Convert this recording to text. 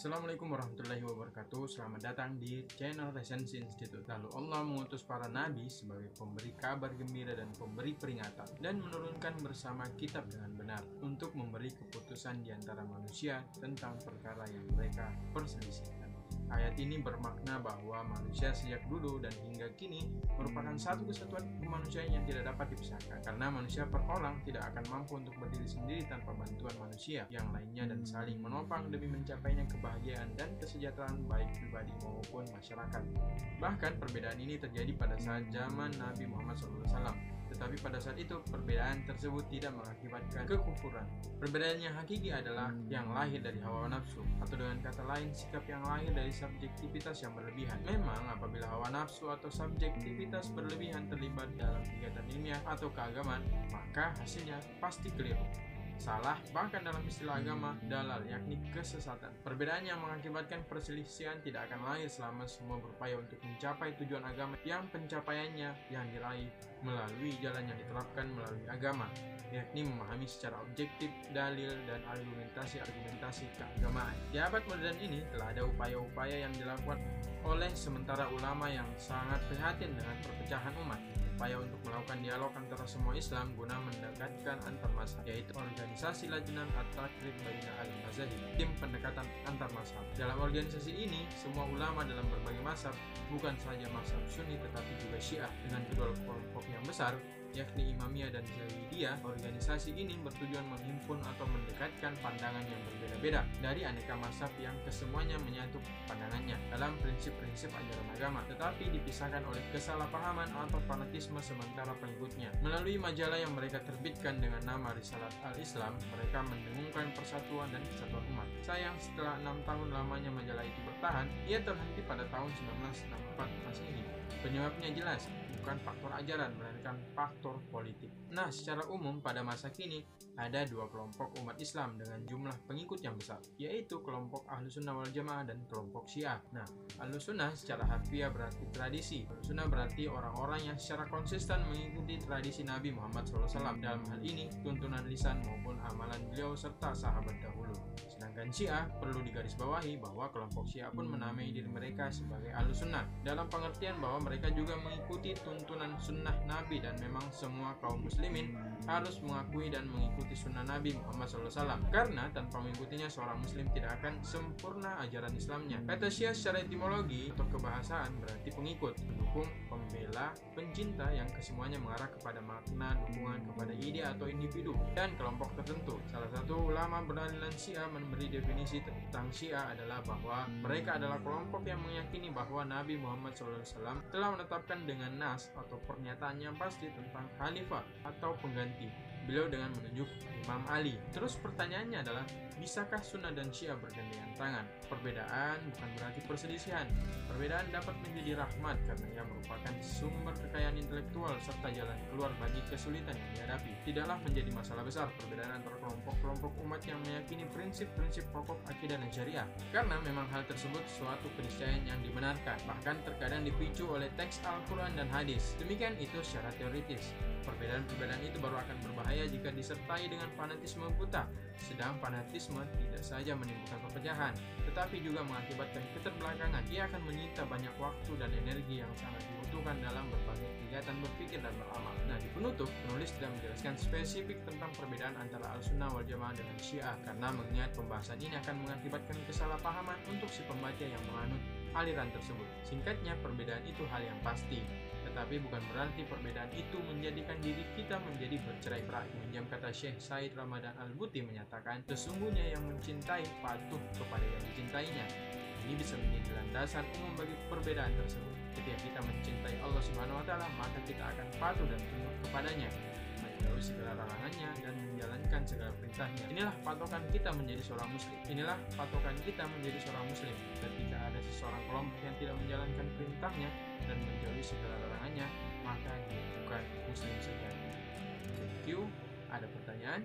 Assalamualaikum warahmatullahi wabarakatuh. Selamat datang di channel Resensi Institute Lalu Allah mengutus para nabi sebagai pemberi kabar gembira dan pemberi peringatan Dan menurunkan bersama kitab dengan benar Untuk memberi keputusan di antara manusia tentang perkara yang mereka perselisihkan Ayat ini bermakna bahwa manusia sejak dulu dan hingga kini merupakan satu kesatuan kemanusiaan yang tidak dapat dipisahkan karena manusia per orang tidak akan mampu untuk berdiri sendiri tanpa bantuan manusia yang lainnya dan saling menopang demi mencapainya kebahagiaan dan kesejahteraan baik pribadi maupun masyarakat. Bahkan perbedaan ini terjadi pada saat zaman Nabi Muhammad SAW tetapi pada saat itu perbedaan tersebut tidak mengakibatkan kekufuran. Perbedaan yang hakiki adalah yang lahir dari hawa nafsu, atau dengan kata lain sikap yang lahir dari subjektivitas yang berlebihan. Memang apabila hawa nafsu atau subjektivitas berlebihan terlibat dalam kegiatan ilmiah atau keagamaan, maka hasilnya pasti keliru salah, bahkan dalam istilah agama, dalal, yakni kesesatan. Perbedaan yang mengakibatkan perselisihan tidak akan lahir selama semua berupaya untuk mencapai tujuan agama yang pencapaiannya yang diraih melalui jalan yang diterapkan melalui agama, yakni memahami secara objektif dalil dan argumentasi-argumentasi keagamaan. Di abad modern ini telah ada upaya-upaya yang dilakukan oleh sementara ulama yang sangat prihatin dengan perpecahan umat upaya melakukan dialog antara semua Islam guna mendekatkan antar mazhab, yaitu organisasi Lajnan At-Takrib Baina Al-Mazhabi, tim pendekatan antar mazhab. Dalam organisasi ini, semua ulama dalam berbagai mazhab, bukan saja mazhab Sunni tetapi juga Syiah, dengan kedua kelompok yang besar, yakni Imamiyah dan Zaidiyah, organisasi ini bertujuan menghimpun atau mendekatkan pandangan yang berbeda-beda dari aneka mazhab yang kesemuanya menyatu pandangannya dalam prinsip-prinsip ajaran agama, tetapi dipisahkan oleh kesalahpahaman atau fanatisme sementara pengikutnya. Melalui majalah yang mereka terbitkan dengan nama Risalat Al-Islam, mereka mendengungkan persatuan dan kesatuan umat. Sayang, setelah enam tahun lamanya majalah itu bertahan, ia terhenti pada tahun 1964 Masehi. Penyebabnya jelas, bukan faktor ajaran, melainkan faktor politik. Nah, secara umum pada masa kini ada dua kelompok umat Islam dengan jumlah pengikut yang besar, yaitu kelompok Ahlus Sunnah wal Jamaah dan kelompok Syiah. Nah, Ahlus Sunnah secara harfiah berarti tradisi. Ahlus Sunnah berarti orang-orang yang secara konsisten mengikuti tradisi Nabi Muhammad SAW. Dalam hal ini, tuntunan lisan maupun amalan beliau serta sahabat dahulu. Sedangkan Syiah perlu digarisbawahi bahwa kelompok Syiah pun menamai diri mereka sebagai Ahlus Sunnah dalam pengertian bahwa mereka juga mengikuti tuntunan sunnah Nabi dan memang semua kaum muslimin harus mengakui dan mengikuti sunnah Nabi Muhammad SAW karena tanpa mengikutinya seorang muslim tidak akan sempurna ajaran Islamnya. Kata Syiah secara etimologi atau kebahasaan berarti pengikut, pendukung, pembela, pencinta yang kesemuanya mengarah kepada makna dukungan kepada ide atau individu dan kelompok tertentu. Salah satu ulama beraliran Syiah memberi definisi tentang Syiah adalah bahwa mereka adalah kelompok yang meyakini bahwa Nabi Muhammad SAW telah menetapkan dengan nas atau pernyataan yang pasti tentang khalifah atau pengganti beliau dengan menunjuk Imam Ali. Terus pertanyaannya adalah, bisakah Sunnah dan Syiah bergandengan tangan? Perbedaan bukan berarti perselisihan. Perbedaan dapat menjadi rahmat karena ia merupakan sumber kekayaan intelektual serta jalan keluar bagi kesulitan yang dihadapi. Tidaklah menjadi masalah besar perbedaan antara kelompok-kelompok umat yang meyakini prinsip-prinsip pokok akidah dan syariah. Karena memang hal tersebut suatu keniscayaan yang dibenarkan, bahkan terkadang dipicu oleh teks Al-Quran dan hadis. Demikian itu secara teoritis. Perbedaan-perbedaan itu baru akan berbahaya jika disertai dengan fanatisme buta. Sedang fanatisme tidak saja menimbulkan perpecahan, tetapi juga mengakibatkan keterbelakangan. Ia akan menyita banyak waktu dan energi yang sangat dibutuhkan dalam berbagai kegiatan berpikir dan beramal. Nah, di penutup, penulis tidak menjelaskan spesifik tentang perbedaan antara Al-Sunnah wal Jamaah dengan Syiah karena mengingat pembahasan ini akan mengakibatkan kesalahpahaman untuk si pembaca yang menganut aliran tersebut. Singkatnya, perbedaan itu hal yang pasti, tetapi bukan berarti perbedaan itu menjadikan diri kita menjadi bercerai-berai. Menjam kata Syekh Said Ramadan Al-Buti menyatakan, sesungguhnya yang mencintai patuh kepada yang dicintainya. Ini bisa menjadi landasan umum bagi perbedaan tersebut. Ketika kita mencintai Allah Subhanahu wa taala, maka kita akan patuh dan tunduk kepadanya menjauhi segala larangannya dan menjalankan segala perintahnya. Inilah patokan kita menjadi seorang muslim. Inilah patokan kita menjadi seorang muslim. Ketika ada seseorang kelompok yang tidak menjalankan perintahnya dan menjauhi segala larangannya, maka dia bukan muslim sejati. Thank you. Ada pertanyaan?